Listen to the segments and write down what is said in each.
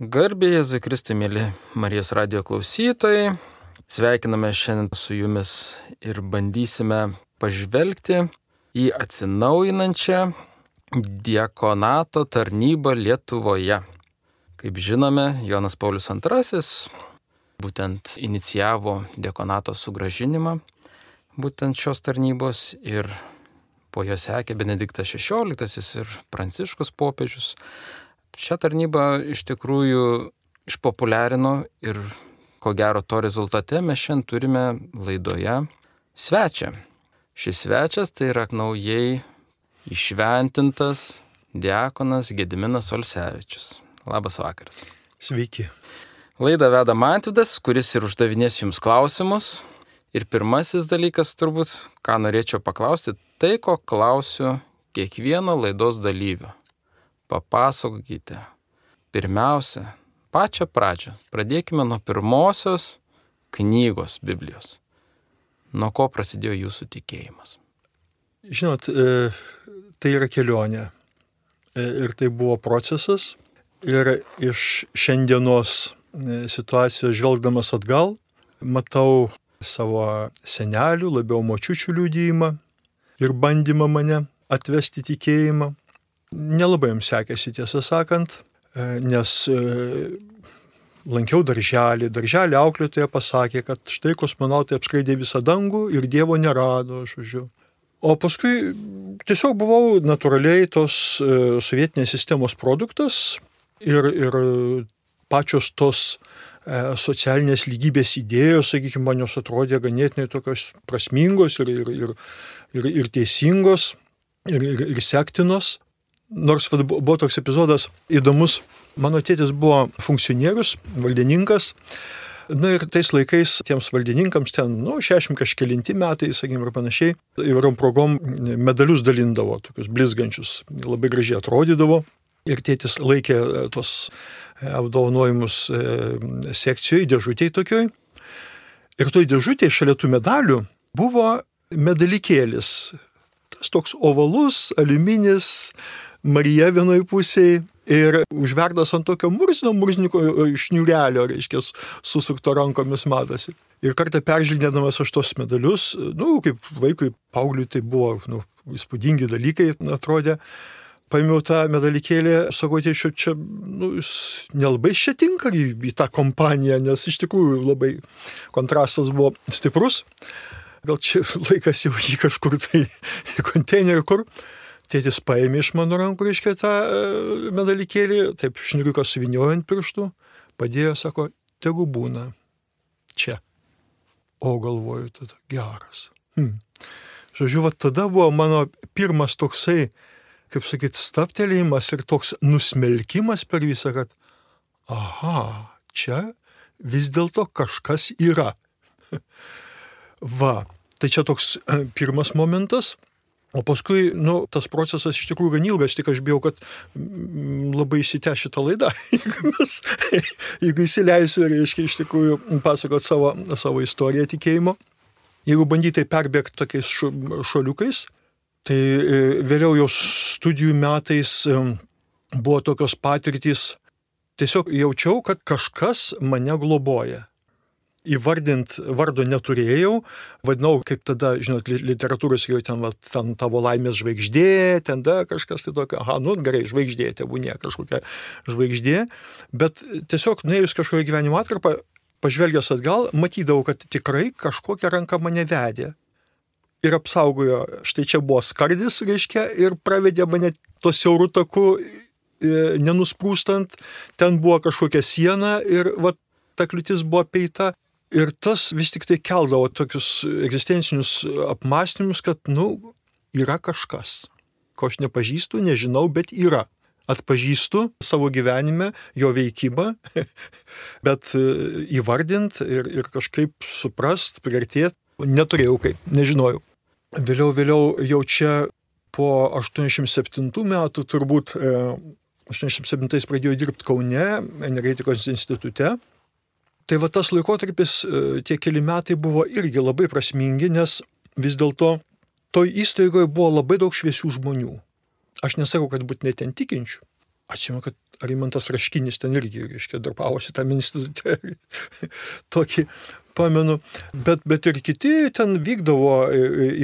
Garbė Jėzui Kristui, mėly Marijos radio klausytojai. Sveikiname šiandien su jumis ir bandysime pažvelgti į atsinaujinančią diakonato tarnybą Lietuvoje. Kaip žinome, Jonas Paulius II būtent inicijavo diakonato sugražinimą būtent šios tarnybos ir po jo sekė Benediktas XVI ir Pranciškus popiežius šią tarnybą iš tikrųjų išpopuliarino ir ko gero to rezultate mes šiandien turime laidoje svečią. Šis svečias tai yra naujai išventintas diakonas Gediminas Olsevičius. Labas vakaras. Sveiki. Laidą veda Mantvidas, kuris ir uždavinės jums klausimus. Ir pirmasis dalykas turbūt, ką norėčiau paklausti, tai ko klausiu kiekvieno laidos dalyvio papasakokite. Pirmiausia, pačią pradžią. Pradėkime nuo pirmosios knygos Biblijos. Nuo ko prasidėjo jūsų tikėjimas? Žinot, e, tai yra kelionė. E, ir tai buvo procesas. Ir iš šiandienos e, situacijos žvelgdamas atgal, matau savo senelių, labiau močiučių liūdėjimą ir bandymą mane atvesti tikėjimą. Nelabai jums sekėsi, tiesą sakant, e, nes e, lankiau darželį, darželį auklėtoje pasakė, kad štai kosmonautai apskraidė visą dangų ir Dievo nerado, žodžiu. O paskui tiesiog buvau natūraliai tos e, sovietinės sistemos produktas ir, ir pačios tos socialinės lygybės idėjos, sakykime, man jos atrodė ganėtinai tokios prasmingos ir, ir, ir, ir, ir teisingos ir, ir, ir sektinos. Nors buvo toks epizodas įdomus, mano tėtis buvo funkcionierius, valdininkas. Na ir tais laikais tiems valdininkams ten, nu, 60 kažkelinti metai, sakykime, ir panašiai, įvairiom progom medalius dalindavo, tokius blizgančius, labai gražiai atrodydavo. Ir tėtis laikė e, tos e, apdovanojimus e, sekcijoje, dėžutėje tokioj. Ir toj dėžutėje šalia tų medalių buvo medalikėlis. Tas toks ovalus, aliuminis, Marija vienoje pusėje ir užverdas ant tokio mursino, mursniko šniurelio, reiškia, susukto rankomis matosi. Ir kartą peržvelgėdamas aš tos medalius, nu, kaip vaikui, pauliui tai buvo, nu, įspūdingi dalykai atrodė. Paėmiau tą medalikėlį, sakau, tėčiu, čia, nu, jis nelabai čia tinka į, į tą kompaniją, nes iš tikrųjų labai kontrastas buvo stiprus. Gal čia laikas jau jį kažkur tai į konteinerį, kur. Tėtis paėmė iš mano rankų, reiškia, tą e, medalikėlį, taip šniuriuką suviniojant pirštų, padėjo, sako, tegu būna čia. O galvoju, tada geras. Hmm. Žodžiu, va tada buvo mano pirmas toksai, kaip sakyt, staptelėjimas ir toks nusmelkimas per visą, kad, aha, čia vis dėlto kažkas yra. va, tai čia toks e, pirmas momentas. O paskui, nu, tas procesas iš tikrųjų gan ilgas, tik aš bijau, kad mm, labai įsitę šitą laidą. jeigu, mes, jeigu įsileisiu, reiškia, iš tikrųjų pasakot savo, savo istoriją tikėjimo. Jeigu bandytai perbėgti tokiais šoliukais, tai e, vėliau jau studijų metais e, buvo tokios patirtys, tiesiog jaučiau, kad kažkas mane globoja įvardint vardo neturėjau, vadinau, kaip tada, žinot, literatūros jau ten, va, ten tavo laimės žvaigždė, ten da kažkas tai tokio, aha, nu gerai, žvaigždė, tebūnė kažkokia žvaigždė, bet tiesiog nuėjus kažkokią gyvenimo atkarpą, pažvelgęs atgal, matydavau, kad tikrai kažkokia ranka mane vedė. Ir apsaugojo, štai čia buvo skardis, reiškia, ir pravedė mane to siaurų takų, e, nenusprūstant, ten buvo kažkokia siena ir va, ta kliūtis buvo peita Ir tas vis tik tai keldavo tokius egzistencinius apmąstymus, kad, nu, yra kažkas, ko aš nepažįstu, nežinau, bet yra. Atpažįstu savo gyvenime jo veikimą, bet e, įvardint ir, ir kažkaip suprast, priartėti neturėjau kaip, nežinojau. Vėliau, vėliau jau čia po 87 metų turbūt 87 e, pradėjau dirbti Kaune, energetikos institute Tai va tas laikotarpis, e, tie keli metai buvo irgi labai prasmingi, nes vis dėlto toj įstaigoje buvo labai daug šviesių žmonių. Aš nesakau, kad būtinai ten tikinčių. Atsimenu, kad Arimantas Raškinis ten irgi, reiškia, darbavosi tam institutė. Tokį pamenu. Bet, bet ir kiti ten vykdavo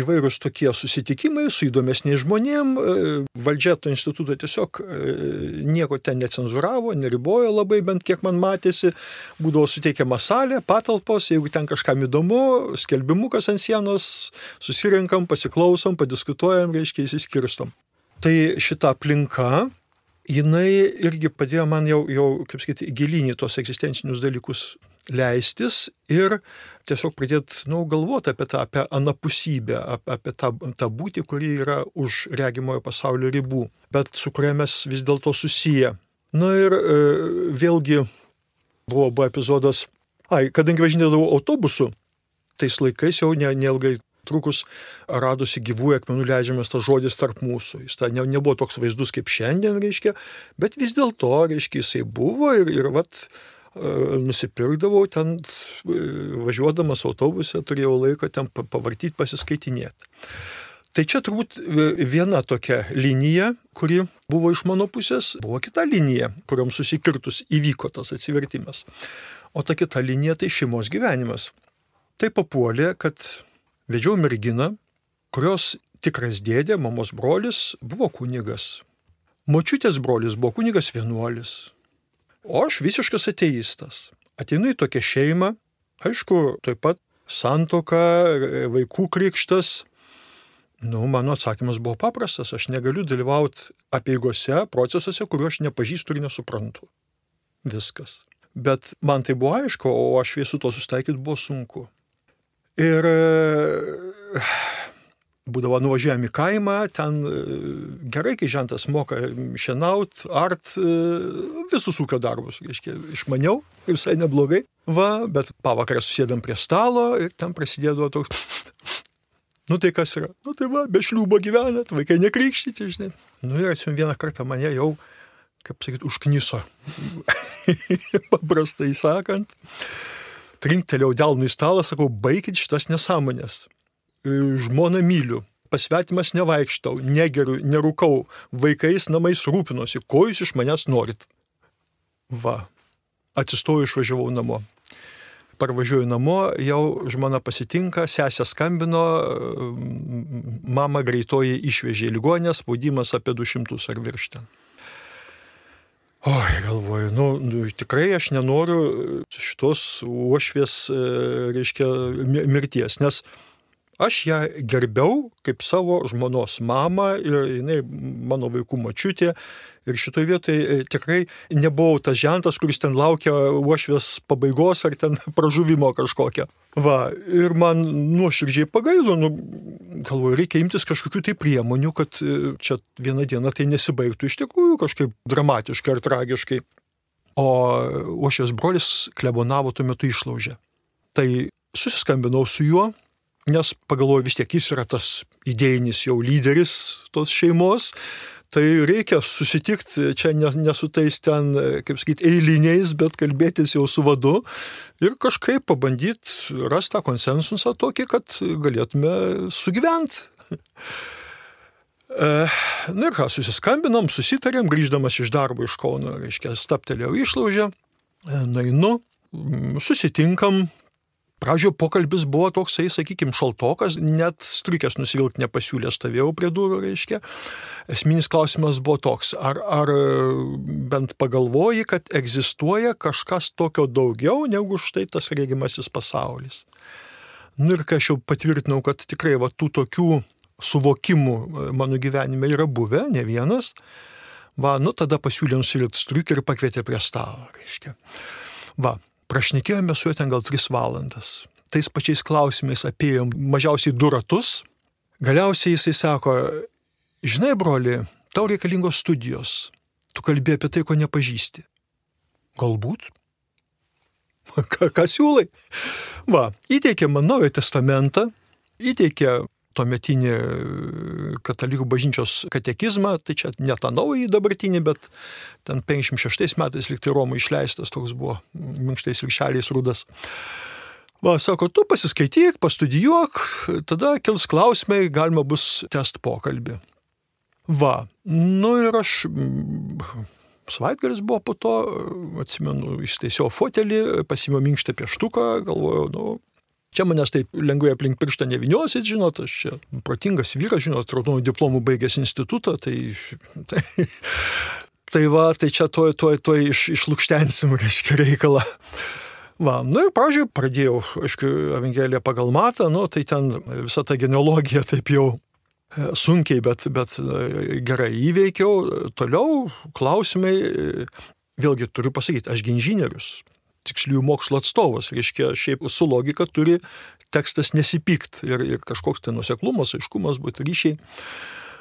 įvairūs tokie susitikimai su įdomesniais žmonėm. Valdžia to instituto tiesiog nieko ten necenzuravo, neribojo labai, bent kiek man matėsi. Būdavo suteikiama salė, patalpos, jeigu ten kažkam įdomu, skelbimukas ant sienos, susirinkam, pasiklausom, padiskutuojam, reiškia, įsiskirstom. Tai šita aplinka jinai irgi padėjo man jau, jau kaip sakyti, gilinį tos egzistencinius dalykus leistis ir tiesiog pradėti, nu, galvoti apie tą, apie anapusybę, apie tą, tą būtį, kuri yra už regimojo pasaulio ribų, bet su kuria mes vis dėlto susiję. Na ir e, vėlgi buvo, buvo epizodas, ai, kadangi važinėdavau autobusu, tais laikais jau ne, neilgai trukus radosi gyvųjų akmenų leidžiamas tas žodis tarp mūsų. Jis ta, ne, nebuvo toks vaizdus kaip šiandien, reiškia, bet vis dėlto, reiškia, jisai buvo ir, ir vat, nusipirkdavau ten, e, važiuodamas autobuse, turėjau laiko ten pavartyti, pasiskaitinėti. Tai čia turbūt viena tokia linija, kuri buvo iš mano pusės, buvo kita linija, kuriam susikirtus įvyko tas atsivertimas. O ta kita linija tai šeimos gyvenimas. Tai papuolė, kad vedžiau merginą, kurios tikras dėdė, mamos brolis, buvo kunigas. Močiutės brolis buvo kunigas vienuolis. O aš visiškas ateistas. Ateinu į tokią šeimą, aišku, taip pat santoka, vaikų krikštas. Nu, mano atsakymas buvo paprastas, aš negaliu dalyvauti apieigose, procesuose, kuriuo aš nepažįstu ir nesuprantu. Viskas. Bet man tai buvo aišku, o aš visu to sustaikyti buvo sunku. Ir būdavo nuvažiuojami į kaimą, ten e, gerai, kai žentas moka šienaut, art, e, visus ūkio darbus, reiškia, išmaniau, visai neblogai. Va, bet pavakarę susėdam prie stalo ir ten prasidėdavo toks, nu tai kas yra, nu tai va, be šliūbo gyvenat, vaikai nekrikštyti, žinai. Nu ir atsim vieną kartą mane jau, kaip sakyt, užkniso, paprastai sakant trinktelėjau delnų į stalą, sakau, baikit šitas nesąmonės. Žmoną myliu, pasvetimas nevaikštau, negeriu, nerūkau, vaikais namais rūpinosi, ko jūs iš manęs norit. Va, atsistoju, išvažiavau namo. Parvažiuoju namo, jau žmona pasitinka, sesė skambino, mama greitoji išvežė į ligonę, spaudimas apie 200 ar virš ten. Oi, galvoju, nu, nu, tikrai aš nenoriu šitos uošvės, e, reiškia, mirties, nes aš ją gerbiau kaip savo žmonos mamą ir jinai mano vaikų mačiutė. Ir šitoje vietoje tikrai nebuvau tas žentas, kuris ten laukia uošvės pabaigos ar ten pražuvimo kažkokio. Va, ir man nuoširdžiai pagailo, nu, galvoju, reikia imtis kažkokių tai priemonių, kad e, čia vieną dieną tai nesibaigtų iš tikrųjų kažkaip dramatiškai ar tragiškai. O uošvės brolis klebonavo tuo metu išlaužę. Tai susiskambinau su juo, nes pagalvoju vis tiek jis yra tas idėjinis jau lyderis tos šeimos, Tai reikia susitikti čia ne, ne su tais ten, kaip sakyti, eiliniais, bet kalbėtis jau su vadu ir kažkaip pabandyti rasti tą konsensusą tokį, kad galėtume sugyventi. E, na ir ką, susiskambinom, susitarėm, grįždamas iš darbo iš Kauno, reiškia, staptelėjau išlaužę, e, nainu, susitinkam, Pradžio pokalbis buvo toksai, sakykime, šaltokas, net striukės nusivilkti nepasiūlė, stovėjau prie durų, reiškia. Esminis klausimas buvo toks, ar, ar bent pagalvoji, kad egzistuoja kažkas tokio daugiau negu štai tas regimasis pasaulis. Nu ir kai aš jau patvirtinau, kad tikrai va, tų tokių suvokimų e, mano gyvenime yra buvę, ne vienas, va, nu tada pasiūlė nusivilkti striukę ir pakvietė prie stalo, reiškia. Va, Prašnekėjome su juo ten gal tris valandas. Tais pačiais klausimais apėjom mažiausiai du ratus. Galiausiai jisai sako, žinai, broli, tau reikalingos studijos. Tu kalbė apie tai, ko nepažįsti. Galbūt. Ką, ką siūlai? Va, įteikė man naują testamentą, įteikė tuometinį e, katalikų bažnyčios katekizmą, tai čia ne tą naują dabartinį, bet ten 56 metais liktai Romų išleistas, toks buvo minkštais viršeliais rudas. Va, sako, tu pasiskaityk, pastudijuok, tada kils klausimai, galima bus test pokalbį. Va, nu ir aš savaitgalis buvo po to, atsimenu, įsteisiau fotelį, pasimėjau minkštą pieštuką, galvojau, nu, Čia manęs taip lengvai aplink pirštą neviniosit, žinot, aš čia protingas vyras, žinot, raudonų diplomų baigęs institutą, tai, tai, tai va, tai čia tuoj, tuoj, tuoj iš, išlūkštensim, reiškia, reikalą. Va, nu ir, pažiūrėjau, pradėjau, aišku, Evangeliją pagal matą, nu, tai ten visa ta genealogija taip jau e, sunkiai, bet, bet e, gerai įveikiau. Toliau klausimai, e, vėlgi turiu pasakyti, aš inžinierius, tiksliųjų mokslo atstovas, reiškia, šiaip su logika turi tekstas nesipykt ir, ir kažkoks tai nuseklumas, aiškumas būtų ryšiai.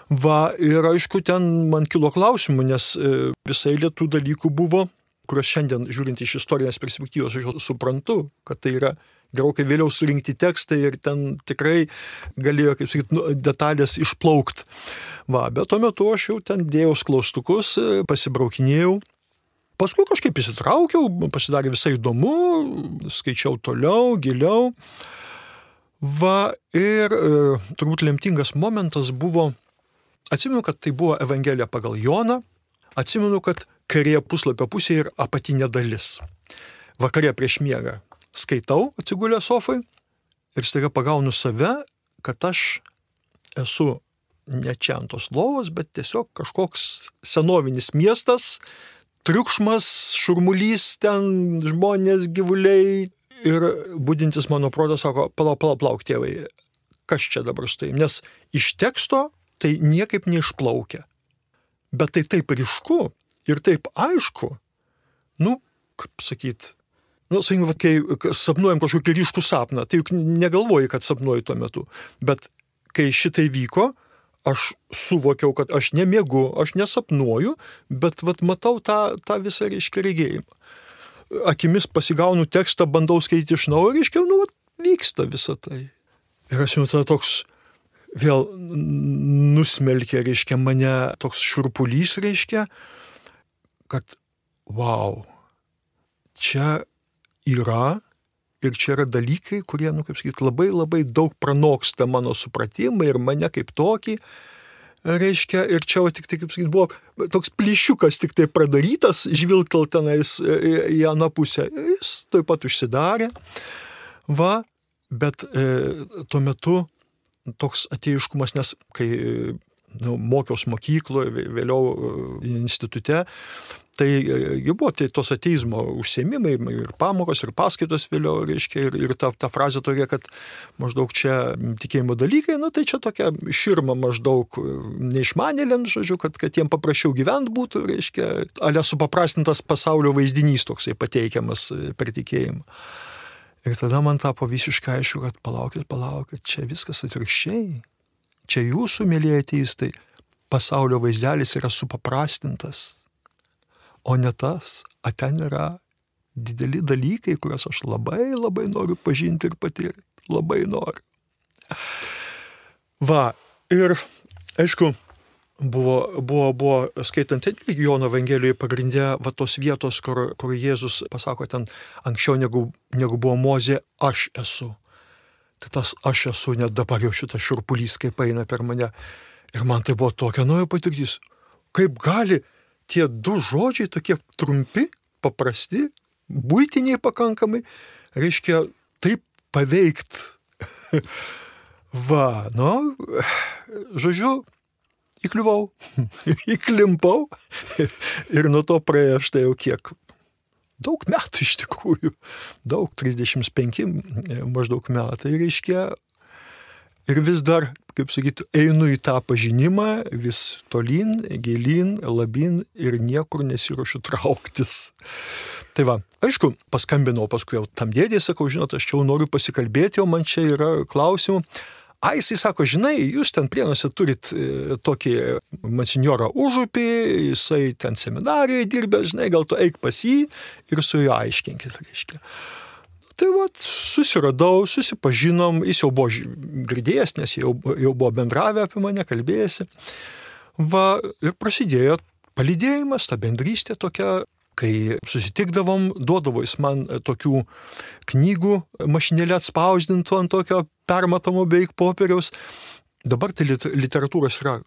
Va, ir aišku, ten man kilo klausimų, nes e, visai lietų dalykų buvo, kuriuos šiandien, žiūrint iš istorinės perspektyvos, aš suprantu, kad tai yra gerokai vėliau surinkti tekstai ir ten tikrai galėjo, kaip sakyti, nu, detalės išplaukti. Va, bet tuo metu aš jau ten dėjau klaustukus, e, pasibraukinėjau Paskui kažkaip įsitraukiau, pasidarė visai įdomu, skaičiau toliau, giliau. Va ir e, turbūt lemtingas momentas buvo, atsimenu, kad tai buvo Evangelija pagal Joną, atsimenu, kad kairėje puslapio pusėje ir apatinė dalis. Vakarė prieš miegą skaitau, atsigulę sofai ir staiga pagaunu save, kad aš esu ne čia ant tos lovos, bet tiesiog kažkoks senovinis miestas, triukšmas, šurmulys ten, žmonės, gyvuliai. Ir būdintis mano protas sako, palauk, palauk, palauk, tėvai, kas čia dabar štai. Nes iš teksto tai niekaip neišplaukia. Bet tai taip ryšku ir taip aišku, nu, kaip sakyt, nu, sakykime, kai sapnuojam kažkokį ryškų sapną, tai juk negalvoji, kad sapnuoji tuo metu. Bet kai šitai vyko, aš suvokiau, kad aš nemiegu, aš nesapnuoju, bet vat, matau tą, tą visą, reiškia, regėjimą. Akimis pasigaunu tekstą, bandau skaityti iš naujo, reiškia, nu, vat, vyksta visa tai. Ir aš jau tada toks vėl nusmelkė, reiškia, mane toks šurpulys, reiškia, kad, wow, čia yra Ir čia yra dalykai, kurie, nu, kaip sakyti, labai labai daug pranoksta mano supratimą ir mane kaip tokį. Reiškia, ir čia, o tik tai, kaip sakyti, buvo toks plyšiukas tik tai pradarytas, žvilgtel tenais į aną pusę. Jis taip pat užsidarė. Va, bet e, tuo metu toks ateiškumas, nes kai nu, mokiaus mokykloje, vėliau e, institute, Tai e, jau buvo tai tos ateizmo užsiemimai ir pamokos, ir paskaitos vėliau, reiškia, ir, ir ta, ta frazė tokia, kad maždaug čia tikėjimo dalykai, nu tai čia tokia širma maždaug e, neišmanėlėms, žodžiu, kad, kad jiem paprasčiau gyventi būtų, reiškia, ale supaprastintas pasaulio vaizdinys toksai pateikiamas per tikėjimą. Ir tada man tapo visiškai aišku, kad palaukit, palaukit, čia viskas atvirkščiai. Čia jūsų, mėlyje ateistai, pasaulio vaizdelis yra supaprastintas o ne tas, o ten yra dideli dalykai, kuriuos aš labai labai noriu pažinti ir patirti. Labai noriu. Va, ir aišku, buvo, buvo, buvo skaitant Jono Evangelijoje pagrindė va tos vietos, kur, kur Jėzus pasako ten anksčiau negu, negu buvo Mozė, aš esu. Tai tas aš esu, net dabar jau šitas šurpulys, kaip eina per mane. Ir man tai buvo tokia nauja patirtis. Kaip gali tie du žodžiai tokie trumpi, paprasti, būtiniai pakankamai, reiškia taip paveikt. Va, nu, žodžiu, įkliuvau, įklimpau ir nuo to praėjo štai jau kiek. Daug metų iš tikrųjų, daug, 35 maždaug metai, reiškia, ir vis dar, kaip sakyti, einu į tą pažinimą, vis tolyn, gilyn, labin ir niekur nesiuošiu trauktis. Tai va, aišku, paskambinau paskui jau tam dėdė, sakau, žinot, aš čia jau noriu pasikalbėti, o man čia yra klausimų. A, jisai sako, žinai, jūs ten prienuose turit e, tokį monsinjorą užupį, jisai ten seminarijoje dirbė, žinai, gal tu eik pas jį ir su juo aiškinkis, reiškia. Tai va, susiradau, susipažinom, jis jau buvo girdėjęs, nes jau, jau buvo bendravę apie mane, kalbėjęsi. Va, ir prasidėjo palydėjimas, ta bendrystė tokia, kai susitikdavom, duodavo jis man tokių knygų mašinėlę atspausdintų ant tokio permatomo beveik popieriaus. Dabar tai literatūros yra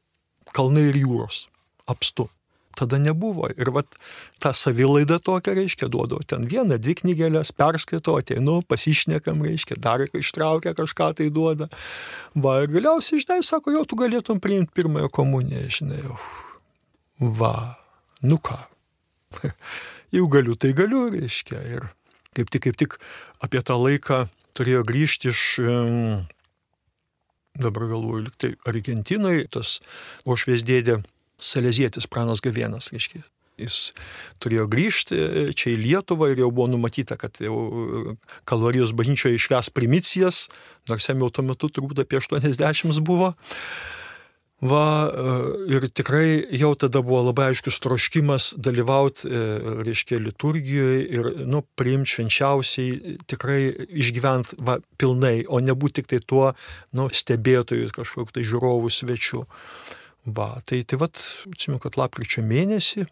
kalnai ir jūros, apstu. tada nebuvo. Ir vat tą savilaidą tokią, reiškia, duodavo ten vieną, dvi knygelės, perskaito, ateinu, pasišnekam, reiškia, dar ištraukia kažką tai duoda. Va, ir galiausiai, žinai, sako, jau tu galėtum priimti pirmąją komuniją, žinai. Va, nu ką. jau galiu, tai galiu, reiškia. Ir kaip tik, kaip tik apie tą laiką turėjo grįžti iš dabar galvoju, tai Argentinai tas ošvės dėdė Salezietis Pranas Gavienas, reiškia. Jis turėjo grįžti čia į Lietuvą ir jau buvo numatyta, kad jau kalorijos bažnyčioje išves primicijas, nors jam jau tuo metu turbūt apie 80 buvo. Va, e, ir tikrai jau tada buvo labai aiškus troškimas dalyvauti, e, reiškia, liturgijoje ir, nu, priimti švenčiausiai, tikrai išgyventi va, pilnai, o nebūti tik tai tuo, nu, stebėtojų, kažkokiu tai žiūrovų svečiu. Va, tai, tai vad, atsimenu, kad lapkričio mėnesį,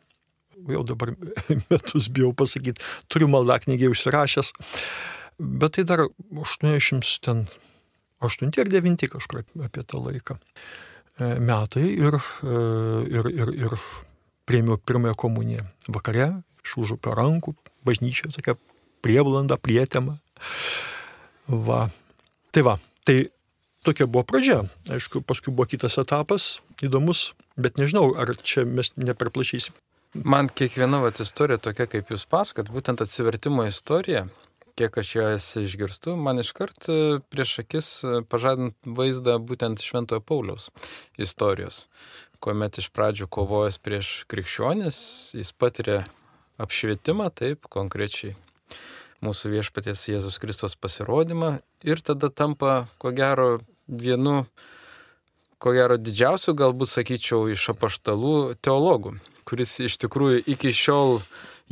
jau dabar metus bijau pasakyti, turiu maldaknygį užsirašęs, bet tai dar 80 ten, 8 ir 9 kažkur apie tą laiką. E, metai ir, e, ir, ir, ir priėmiau pirmąją komuniją. Vakare iš užupio rankų, bažnyčioje tokia prieblanda, prietema. Va. Tai va, tai tokia buvo pradžia. Aišku, paskui buvo kitas etapas, įdomus, bet nežinau, ar čia mes neperplašysim. Man kiekviena vat, istorija tokia, kaip jūs pasakot, būtent atsivertimo istorija, kiek aš jas išgirstu, man iškart e, prieš akis e, pažadint vaizdą būtent Šventojo Pauliaus istorijos, kuomet iš pradžių kovojęs prieš krikščionis, jis patiria apšvietimą, taip, konkrečiai mūsų viešpaties Jėzus Kristos pasirodymą ir tada tampa, ko gero, vienu, ko gero, didžiausių, galbūt sakyčiau, iš apaštalų teologų, kuris iš tikrųjų iki šiol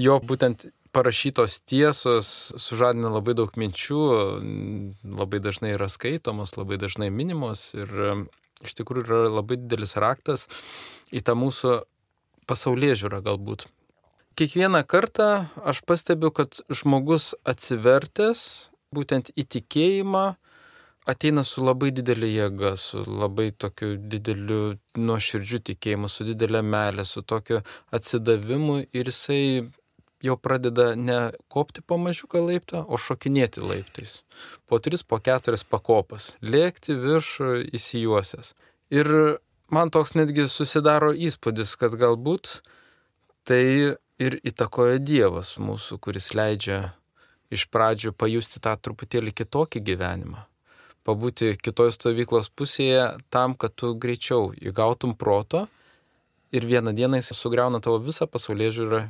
jo būtent parašytos tiesos sužadina labai daug minčių, labai dažnai yra skaitomos, labai dažnai minimos ir iš tikrųjų yra labai didelis raktas į tą mūsų pasaulyje žiūrą galbūt. Kiekvieną kartą aš pastebiu, kad žmogus atsivertęs būtent į tikėjimą ateina su labai didelė jėga, su labai tokiu dideliu nuoširdžiu tikėjimu, su didelė meilė, su tokiu atsidavimu ir jisai jau pradeda ne kopti po mažiuką laiptą, o šokinėti laiptais. Po tris, po keturias pakopas. Lėkti viršų įsijuosęs. Ir man toks netgi susidaro įspūdis, kad galbūt tai ir įtakoja Dievas mūsų, kuris leidžia iš pradžių pajusti tą truputėlį kitokį gyvenimą. Pabūti kitoj stovyklos pusėje tam, kad tu greičiau įgautum proto ir vieną dieną jis sugriauna tavo visą pasaulyje žiūrą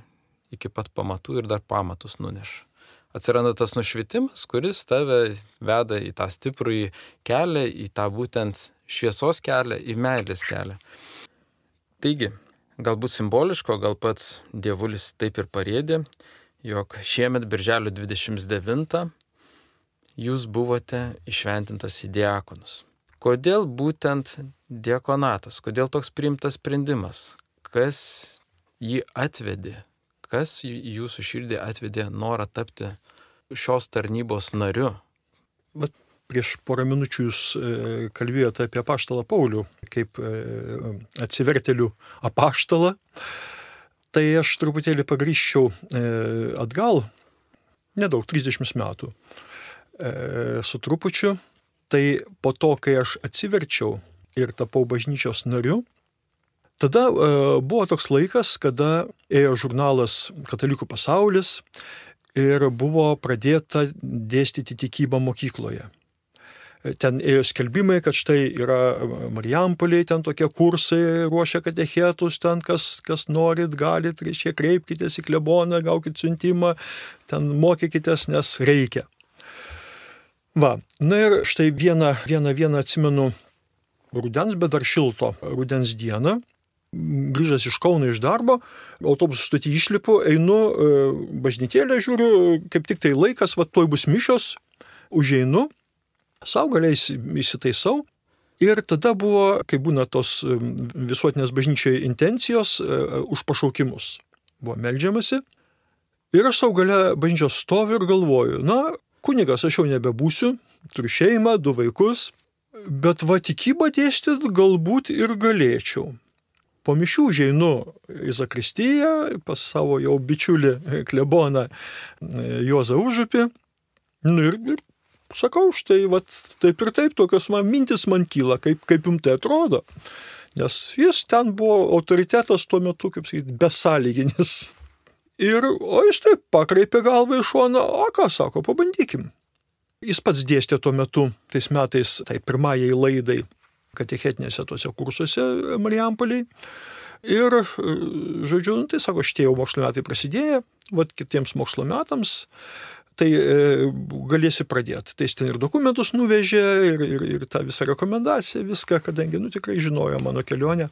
iki pat pamatų ir dar pamatus nuneša. Atsiranda tas nušvitimas, kuris tave veda į tą stiprųjį kelią, į tą būtent šviesos kelią, į meilės kelią. Taigi, galbūt simboliško, gal pats dievulis taip ir parėdė, jog šiemet birželio 29 jūs buvote išventintas į diakonus. Kodėl būtent diakonatas, kodėl toks priimtas sprendimas, kas jį atvedė Kas jūsų širdį atvedė norą tapti šios tarnybos nariu? Vat prieš porą minučių jūs e, kalbėjote apie apaštalą Paulių, kaip e, atsivertelių apaštalą. Tai aš truputėlį pagryščiau e, atgal, nedaug, 30 metų su trupučiu. Tai po to, kai aš atsiverčiau ir tapau bažnyčios nariu, Tada e, buvo toks laikas, kada ėjo žurnalas Katalikų pasaulis ir buvo pradėta dėstyti tikybą mokykloje. E, ten ėjo skelbimai, kad štai yra Marijampoliai, ten tokie kursai ruošia katechetus, ten kas, kas norit, galit, reiškia, kreipkitės į kleboną, gaukit siuntimą, ten mokykitės, nes reikia. Va, na ir štai vieną, vieną, vieną atsimenu rudens, bet dar šilto rudens dieną grįžęs iš Kauno iš darbo, autobusų stotį išlipu, einu e, bažnytėlę, žiūriu, kaip tik tai laikas, va toj bus mišios, užeinu, savo galiai įsitaisau. Ir tada buvo, kai būna tos visuotinės bažnyčioje intencijos, e, už pašaukimus. Buvo melžiamasi. Ir aš savo gale bažnyčios stoviu ir galvoju, na, kunigas aš jau nebebūsiu, turiu šeimą, du vaikus, bet va tikybą dėstyti galbūt ir galėčiau. Po mišių žeinu į Zakristiją pas savo jau bičiulį kleboną Juozą Užupį. Nu ir, ir sakau, štai, vat, taip ir taip, tokios man mintis man kyla, kaip, kaip jums tai atrodo. Nes jis ten buvo autoritetas tuo metu, kaip sakyti, besąlyginis. Ir, o jis taip pakreipė galvą iš šoną, o ką sako, pabandykim. Jis pats dėstė tuo metu, tais metais, tai pirmajai laidai, katechetinėse tuose kursuose Marijampoliai. Ir, žodžiu, nu, tai sako, šitie jau mokslo metai prasidėjo, vad kitiems mokslo metams tai e, galėsi pradėti. Tai jis ten ir dokumentus nuvežė, ir, ir, ir tą visą rekomendaciją, viską, kadangi, nu, tikrai žinojo mano kelionę.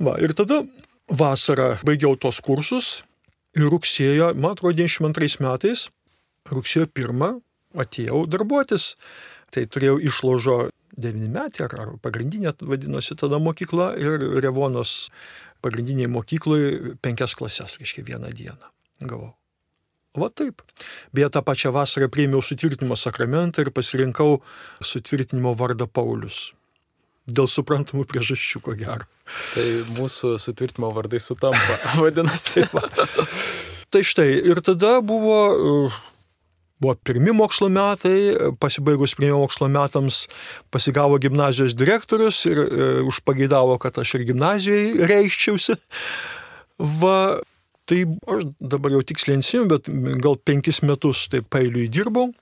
Va, ir tada vasarą baigiau tos kursus ir rugsėjo, man atrodo, 92 metais, rugsėjo 1 atėjau darbuotis. Tai turėjau išložo 9 metį, ar, pagrindinė vadinosi tada mokykla, ir Revonos pagrindiniai mokyklai penkias klases, reiškia vieną dieną gavau. Va taip. Beje, tą pačią vasarą priėmiau sutvirtinimo sakramentą ir pasirinkau sutvirtinimo vardą Paulius. Dėl suprantamų priežasčių, ko gero. Tai mūsų sutvirtinimo vardai sutampa, vadinasi. tai štai, ir tada buvo, buvo pirmi mokslo metai, pasibaigus pirmiem mokslo metams pasigavo gimnazijos direktorius ir e, užpageidavo, kad aš ir gimnazijoje reiščiausi. Va, Tai aš dabar jau tiksliai nesimenu, bet gal penkis metus taip pailiui dirbau.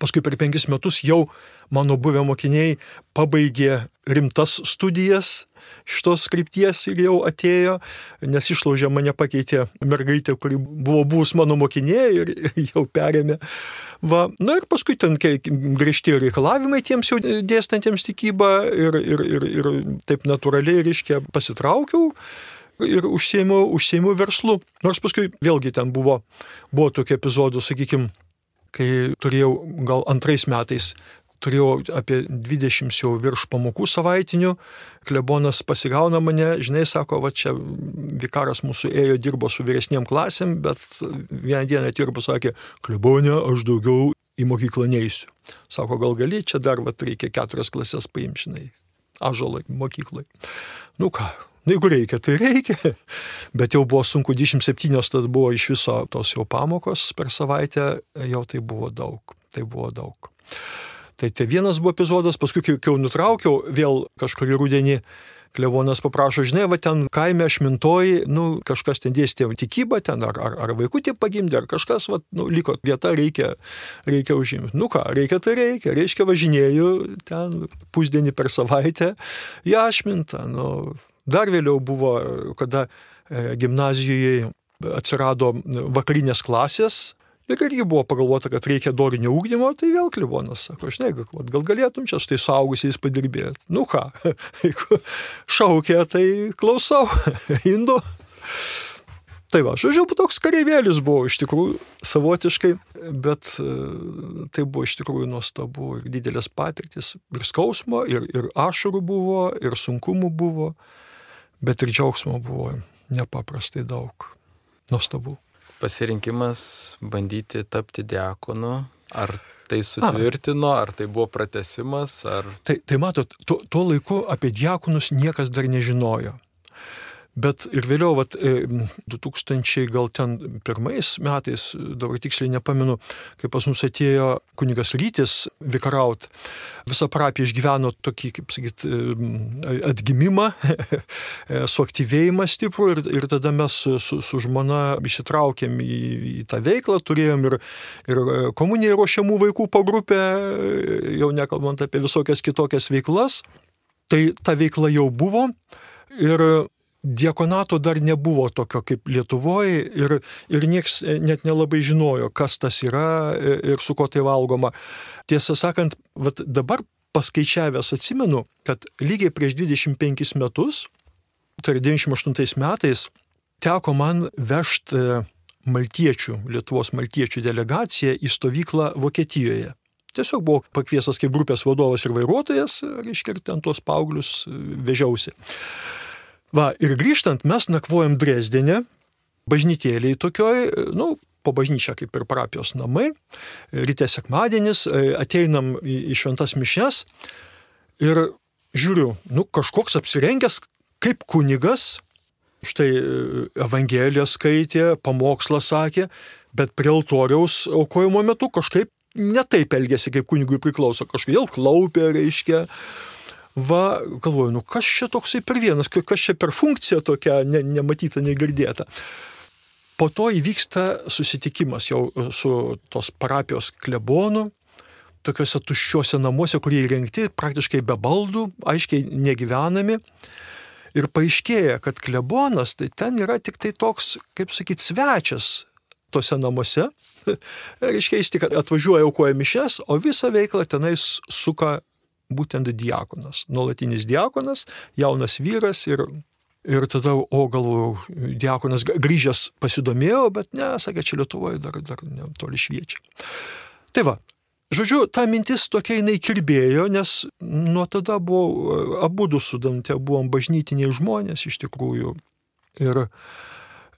Paskui per penkis metus jau mano buvę mokiniai pabaigė rimtas studijas šitos skripties ir jau atėjo, nes išlaužė mane pakeitė mergaitė, kuri buvo buvus mano mokinė ir jau perėmė. Va, na ir paskui ten griežtėjo reikalavimai tiems jau dėstantiems tikybą ir, ir, ir, ir taip natūraliai, reiškia, pasitraukiau ir užsėmiau, užsėmiau verslu. Nors paskui vėlgi ten buvo, buvo tokie epizodų, sakykime, kai turėjau gal antrais metais turėjau apie 20 jau virš pamokų savaitinių, klebonas pasigauna mane, žinai, sako, va čia vikaras mūsų ėjo, dirbo su vyresniem klasėm, bet vieną dieną dirbo, sakė, klebonė, aš daugiau į mokyklą neįsiu. Sako, gal gali, čia dar va reikia keturias klasės paimti, žinai, ažolai mokyklai. Nu ką, Nu, jeigu reikia, tai reikia. Bet jau buvo sunku, 27 tad buvo iš viso tos jau pamokos per savaitę, jau tai buvo daug. Tai buvo daug. Tai tai vienas buvo epizodas, paskui, kai jau nutraukiau, vėl kažkurį rudenį Klevonas paprašo, žinai, va ten kaime šmintoji, nu, kažkas ten dėstė tikybą ten, ar, ar, ar vaikutį pagimdė, ar kažkas, va, nu, liko vieta, reikia, reikia užimti. Nu ką, reikia tai reikia, reiškia važinėjau ten pusdienį per savaitę, ją ašmintą, nu, Dar vėliau buvo, kada e, gimnazijoje atsirado vakarinės klasės, Ir irgi buvo pagalvota, kad reikia dorinio ūkdymo, tai vėl klivonas sako, žinai, gal, gal galėtum čia štai saugusiais padirbėti. Nu ką, jeigu šaukia, tai klausau, indo. Tai va, žodžiu, toks kareivėlis buvo iš tikrųjų savotiškai, bet e, tai buvo iš tikrųjų nuostabu ir didelės patirtis, ir skausmo, ir, ir ašarų buvo, ir sunkumų buvo bet ir džiaugsmo buvo nepaprastai daug. Nuostabu. Pasirinkimas bandyti tapti diakonu, ar tai sutvirtino, ar tai buvo pratesimas, ar... Tai, tai matot, tuo, tuo laiku apie diakonus niekas dar nežinojo. Bet ir vėliau, vat, 2000 e, gal ten pirmais metais, dabar tiksliai nepamenu, kai pas mus atėjo kunigas Rytis vikaraut, visa parapija išgyveno tokį, kaip sakyt, e, atgimimą, suaktyvėjimą stiprų ir, ir tada mes su, su, su žmona įsitraukėm į, į tą veiklą, turėjom ir, ir komunijai ruošiamų vaikų po grupę, jau nekalbant apie visokias kitokias veiklas. Tai ta veikla jau buvo ir Diekonato dar nebuvo tokio kaip Lietuvoje ir, ir nieks net nelabai žinojo, kas tas yra ir su ko tai valgoma. Tiesą sakant, dabar paskaičiavęs atsimenu, kad lygiai prieš 25 metus, tai 98 metais, teko man vežti maltiečių, Lietuvos maltiečių delegaciją į stovyklą Vokietijoje. Tiesiog buvau pakviesas kaip grupės vadovas ir vairuotojas, reiškia, ir ten tuos paauglius vežiausi. Va, ir grįžtant, mes nakvojam Dresdenė, bažnytėliai tokioj, nu, po bažnyčią kaip ir parapijos namai, ryte sekmadienis, ateinam į, šventas mišes ir žiūriu, nu, kažkoks apsirengęs kaip kunigas, štai Evangeliją skaitė, pamokslą sakė, bet prie altoriaus aukojimo metu kažkaip netaip elgėsi, kaip kunigui priklauso, kažkodėl klaupė, reiškia. Va, galvoju, nu kas čia toksai per vienas, kas čia per funkcija tokia ne, nematyta, negirdėta. Po to įvyksta susitikimas jau su tos parapijos klebonu, tokiuose tuščiuose namuose, kurie įrengti praktiškai be baldų, aiškiai negyvenami. Ir paaiškėja, kad klebonas tai ten yra tik tai toks, kaip sakyti, svečias tose namuose. Reiškia, jis tik atvažiuoja aukoja mišes, o visą veiklą tenais suka būtent diakonas. Nuolatinis diakonas, jaunas vyras ir, ir tada, o galvojau, diakonas grįžęs pasidomėjo, bet ne, sakė, čia Lietuvoje dar, dar ne, toli šviečia. Tai va, Žodžiu, ta mintis tokia jinai kirbėjo, nes nuo tada buvo, abu du su Dante buvom bažnytiniai žmonės iš tikrųjų. Ir,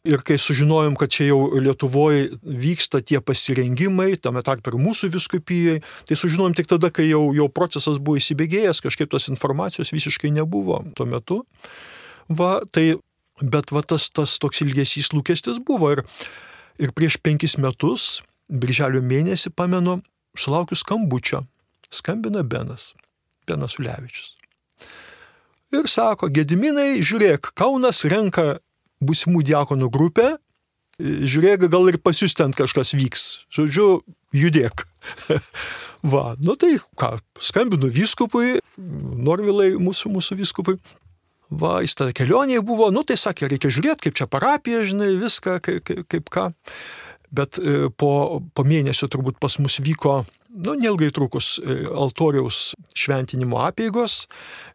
ir kai sužinojom, kad čia jau Lietuvoje vyksta tie pasirengimai, tame tarp ir mūsų viskupijai, tai sužinojom tik tada, kai jau, jau procesas buvo įsibėgėjęs, kažkaip tos informacijos visiškai nebuvo tuo metu. Va, tai, bet va tas, tas toks ilgesys lūkestis buvo. Ir, ir prieš penkis metus, birželio mėnesį, pamenu, sulaukiu skambučio. Skambina Benas, Benas Ulevičius. Ir sako, Gediminai, žiūrėk, Kaunas renka būsimų diakonų grupę, žiūrėk, gal ir pas jūs ten kažkas vyks. Žodžiu, judėk. Va, nu tai ką, skambinu vyskupui, Norvilai mūsų, mūsų vyskupui. Va, jis tada kelionėje buvo, nu tai sakė, reikia žiūrėti, kaip čia parapija, žinai, viską, kaip, kaip, kaip ką. Bet e, po, po mėnesio turbūt pas mus vyko, nu, nelgai trukus e, altoriaus šventinimo apėgos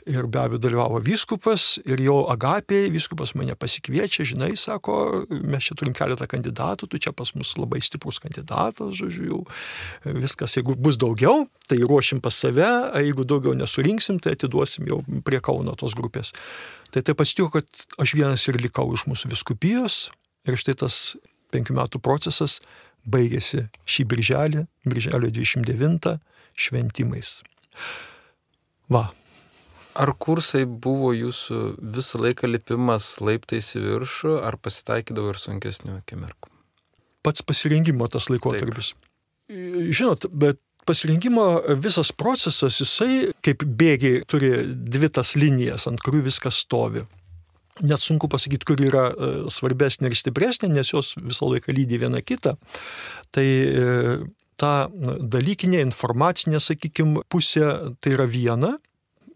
ir be abejo dalyvavo vyskupas ir jo agapėjai, vyskupas mane pasikviečia, žinai, sako, mes čia turim keletą kandidatų, tu čia pas mus labai stiprus kandidatas, žodžiu, jau viskas, jeigu bus daugiau, tai ruošim pas save, jeigu daugiau nesurinksim, tai atiduosim jau prie Kauno tos grupės. Tai taip atsitiko, kad aš vienas ir likau iš mūsų viskupijos ir štai tas penkių metų procesas baigėsi šį birželį, birželio 29 šventimais. Va. Ar kursai buvo jūsų visą laiką lipimas laiptais į viršų, ar pasitaikydavo ir sunkesnių akimirkų? Pats pasirinkimo tas laikotarpis. Žinot, bet pasirinkimo visas procesas, jisai kaip bėgiai turi dvi tas linijas, ant kurių viskas stovi net sunku pasakyti, kur yra e, svarbesnė ir stipresnė, nes jos visą laiką lydi viena kitą. Tai e, ta dalykinė, informacinė, sakykime, pusė tai yra viena.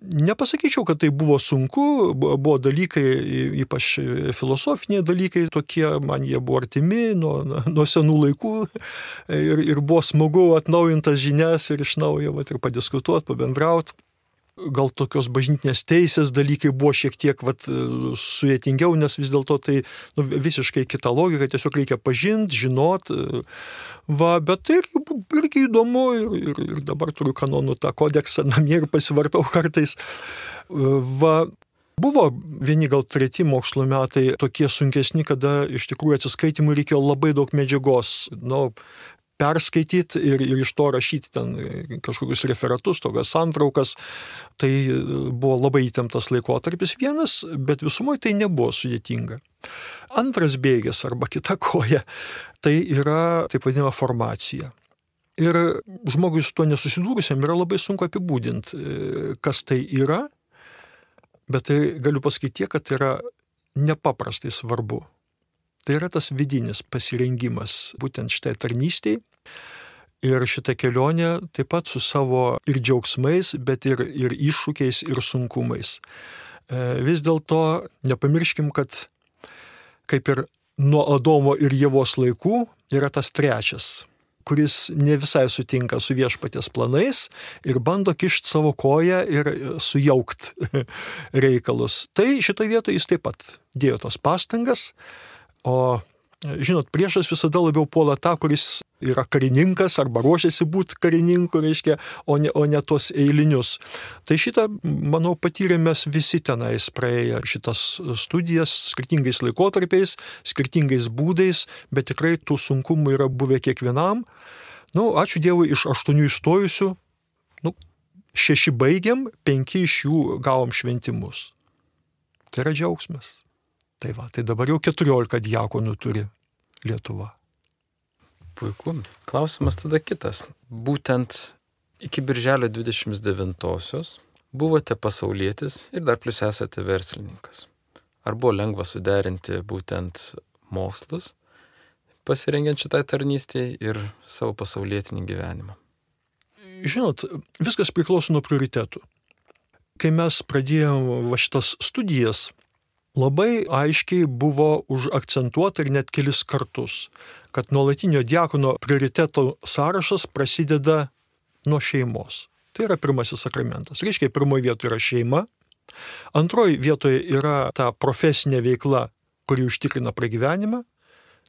Nepasakyčiau, kad tai buvo sunku, buvo dalykai, ypač filosofiniai dalykai, tokie man jie buvo artimi nuo, nuo senų laikų ir, ir buvo smagu atnaujintas žinias ir iš naujo vat, ir padiskutuoti, pabendrauti gal tokios bažnytinės teisės dalykai buvo šiek tiek vat, sudėtingiau, nes vis dėlto tai nu, visiškai kita logika, tiesiog reikia pažinti, žinot. Va, bet tai irgi įdomu ir, ir, ir dabar turiu kanonų tą kodeksą namie ir pasivartau kartais. Va, Buvo vieni gal treti mokslo metai tokie sunkesni, kada iš tikrųjų atsiskaitimui reikėjo labai daug medžiagos. Nu, perskaityti ir, ir iš to rašyti ten kažkokius referatus, tokias santraukas. Tai buvo labai įtemptas laikotarpis vienas, bet visumoje tai nebuvo sudėtinga. Antras bėgis arba kita koja tai yra taip vadinama formacija. Ir žmogui su tuo nesusidūrusiam yra labai sunku apibūdinti, kas tai yra, bet tai galiu pasakyti kad tai yra nepaprastai svarbu. Tai yra tas vidinis pasirengimas būtent šitai tarnystėje Ir šita kelionė taip pat su savo ir džiaugsmais, bet ir, ir iššūkiais, ir sunkumais. E, vis dėlto nepamirškim, kad kaip ir nuo Adomo ir Jėvos laikų yra tas trečias, kuris ne visai sutinka su viešpatės planais ir bando kišti savo koją ir sujaukt reikalus. Tai šitoje vietoje jis taip pat dėjo tas pastangas, o Žinot, priešas visada labiau puola tą, kuris yra karininkas arba ruošiasi būti karininku, reiškia, o ne, o ne tuos eilinius. Tai šitą, manau, patyrėme visi tenais praėję šitas studijas skirtingais laikotarpiais, skirtingais būdais, bet tikrai tų sunkumų yra buvę kiekvienam. Na, nu, ačiū Dievui, iš aštuonių įstojusių, nu, šeši baigiam, penki iš jų gavom šventimus. Tai yra džiaugsmas. Tai va, tai dabar jau 14 diakonų turi Lietuva. Puiku. Klausimas tada kitas. Būtent iki birželio 29-osios buvote pasaulietis ir dar plus esate verslininkas. Ar buvo lengva suderinti būtent mokslus, pasirengiant šitai tarnystėje ir savo pasaulietinį gyvenimą? Žinot, viskas priklauso nuo prioritetų. Kai mes pradėjome va šitas studijas, labai aiškiai buvo užakcentuota ir net kelis kartus, kad nuolatinio diakono prioriteto sąrašas prasideda nuo šeimos. Tai yra pirmasis sakramentas. Reiškia, pirmoji vietoje yra šeima, antroji vietoje yra ta profesinė veikla, kuri užtikrina pragyvenimą,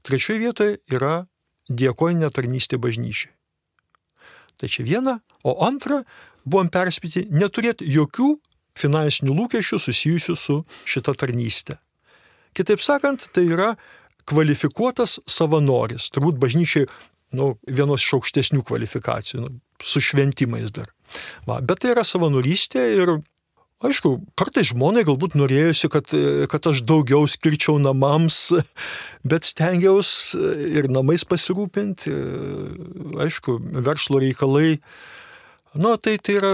trečioji vietoje yra diekoninė tarnystė bažnyčiai. Tai čia viena, o antra, buvom perspėti neturėti jokių finansinių lūkesčių susijusių su šita tarnystė. Kitaip sakant, tai yra kvalifikuotas savanoris. Turbūt bažnyčiai nu, vienos iš aukštesnių kvalifikacijų, nu, su šventimais dar. Va, bet tai yra savanorystė ir, aišku, kartais žmonai galbūt norėjusi, kad, kad aš daugiau skirčiau namams, bet stengiausi ir namais pasirūpinti. Aišku, verslo reikalai Nu, tai tai yra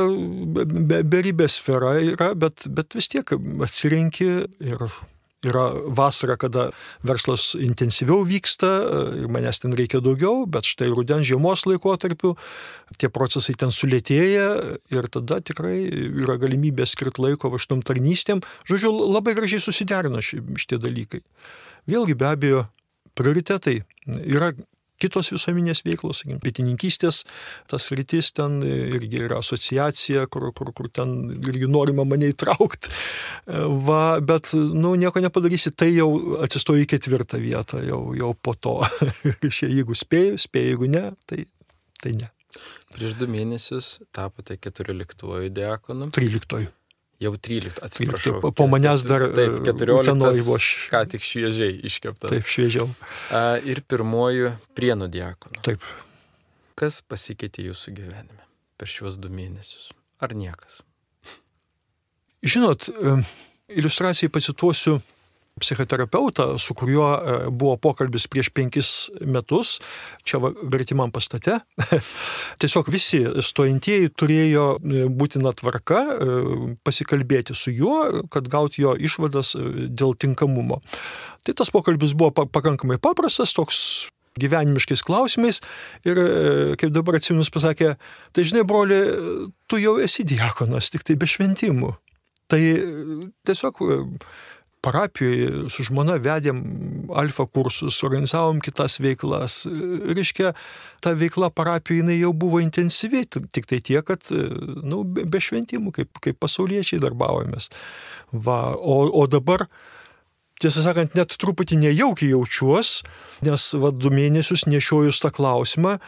beribė sfera, yra, bet, bet vis tiek atsirenki ir yra vasara, kada verslas intensyviau vyksta ir manęs ten reikia daugiau, bet štai rudens žiemos laikotarpiu tie procesai ten sulėtėja ir tada tikrai yra galimybė skirti laiko va šitom tarnystėm. Žodžiu, labai gražiai susiderina šitie dalykai. Vėlgi be abejo, prioritetai yra kitos visuomenės veiklos, sakykim, bitininkystės, tas rytis ten irgi yra asociacija, kur, kur, kur ten irgi norima mane įtraukti. Va, bet, nu, nieko nepadarysi, tai jau atsistoji į ketvirtą vietą, jau, jau po to. jeigu spėjau, spėjau, jeigu ne, tai, tai ne. Prieš du mėnesius tapote 14 diakonu. 13. Jau 13, atsiprašau. Po, po manęs dar. Taip, 14. Buvo aš... Ką tik šviežiai iškeptas. Taip, šviežiau. Ir pirmoju prienų diakonu. Taip. Kas pasikeitė jūsų gyvenime per šiuos du mėnesius? Ar niekas? Žinot, iliustracijai pacituosiu psichoterapeutą, su kuriuo e, buvo pokalbis prieš penkis metus, čia vertimam pastate. Tiesiog visi stojantieji turėjo e, būtina tvarka e, pasikalbėti su juo, kad gauti jo išvadas dėl tinkamumo. Tai tas pokalbis buvo pakankamai paprastas, toks gyvenimiškais klausimais ir, kaip dabar atsiminus pasakė, tai žinai, broli, tu jau esi diakonas, tik tai be šventimų. Tai tiesiog parapijoje su žmona vedėm alfa kursus, organizavom kitas veiklas. Reiškia, ta veikla parapijoje jinai jau buvo intensyvi, tik tai tiek, kad nu, be šventimų, kaip, kaip pasauliečiai darbavomės. Va, o, o dabar tiesą sakant, net truputį nejaukiai jaučiuos, nes va, du mėnesius nešiojus tą klausimą,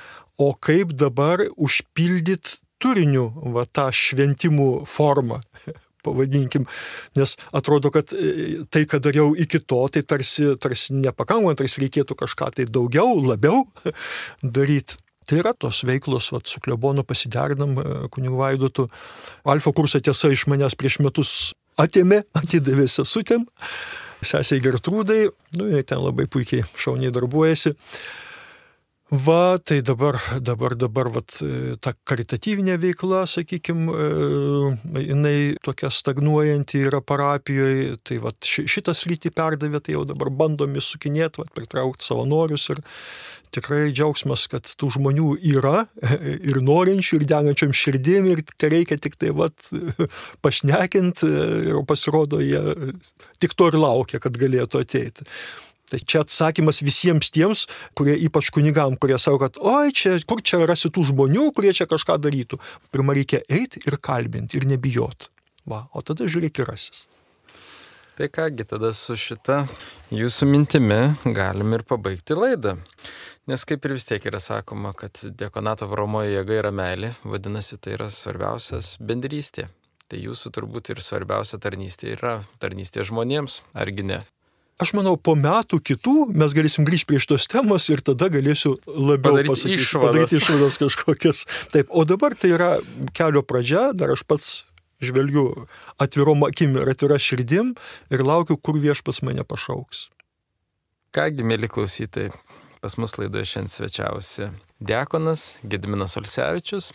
o kaip dabar užpildyti turiniu va, tą šventimų formą pavadinkim, nes atrodo, kad e, tai, ką dariau iki to, tai tarsi, tarsi nepakankama, tarsi reikėtų kažką tai daugiau, labiau daryti. Tai yra tos veiklos, vat, su klebonu pasiderinam e, kunigu Vaidotu. Alfa kursą tiesa iš manęs prieš metus atėmė, atidavė sesutėm, sesiai Gertrūdai, nu, jie ten labai puikiai šauniai darbuojasi. Va, tai dabar, dabar, dabar, vat, ta karitatyvinė veikla, sakykime, jinai tokia stagnuojanti yra parapijoje, tai vat, šitas rytį perdavė, tai jau dabar bandom įsukinėti, pritraukti savanorius ir tikrai džiaugsmas, kad tų žmonių yra ir norinčių, ir degančiam širdim, ir reikia tik tai vat, pašnekint ir pasirodo, jie tik to ir laukia, kad galėtų ateiti. Tai čia atsakymas visiems tiems, kurie ypač kunigam, kurie sako, kad oi, čia, kur čia rasi tų žmonių, kurie čia kažką darytų. Pirmą reikia eiti ir kalbinti ir nebijot. Va, o tada žiūrėk ir rasis. Tai kągi, tada su šita jūsų mintimi galim ir pabaigti laidą. Nes kaip ir vis tiek yra sakoma, kad dekonato varomoji jėga yra meilė, vadinasi, tai yra svarbiausias bendrystė. Tai jūsų turbūt ir svarbiausia tarnystė yra tarnystė žmonėms, argi ne? Aš manau, po metų kitų mes galėsim grįžti prie šitos temos ir tada galėsiu labiau padaryti pasakyti, išvadas. padaryti išvadas kažkokias. Taip, o dabar tai yra kelio pradžia, dar aš pats žvelgiu atvirom akim ir atvira širdim ir laukiu, kur viešpas mane pašauks. Kągi, mėly klausytojai, pas mus laidoje šiandien svečiavosi Dekonas Gediminas Olsevičius,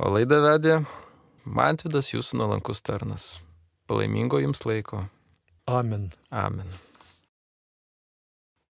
o laidą vedė Mantvidas jūsų nuolankus tarnas. Palaimingo jums laiko. Amen. Amen.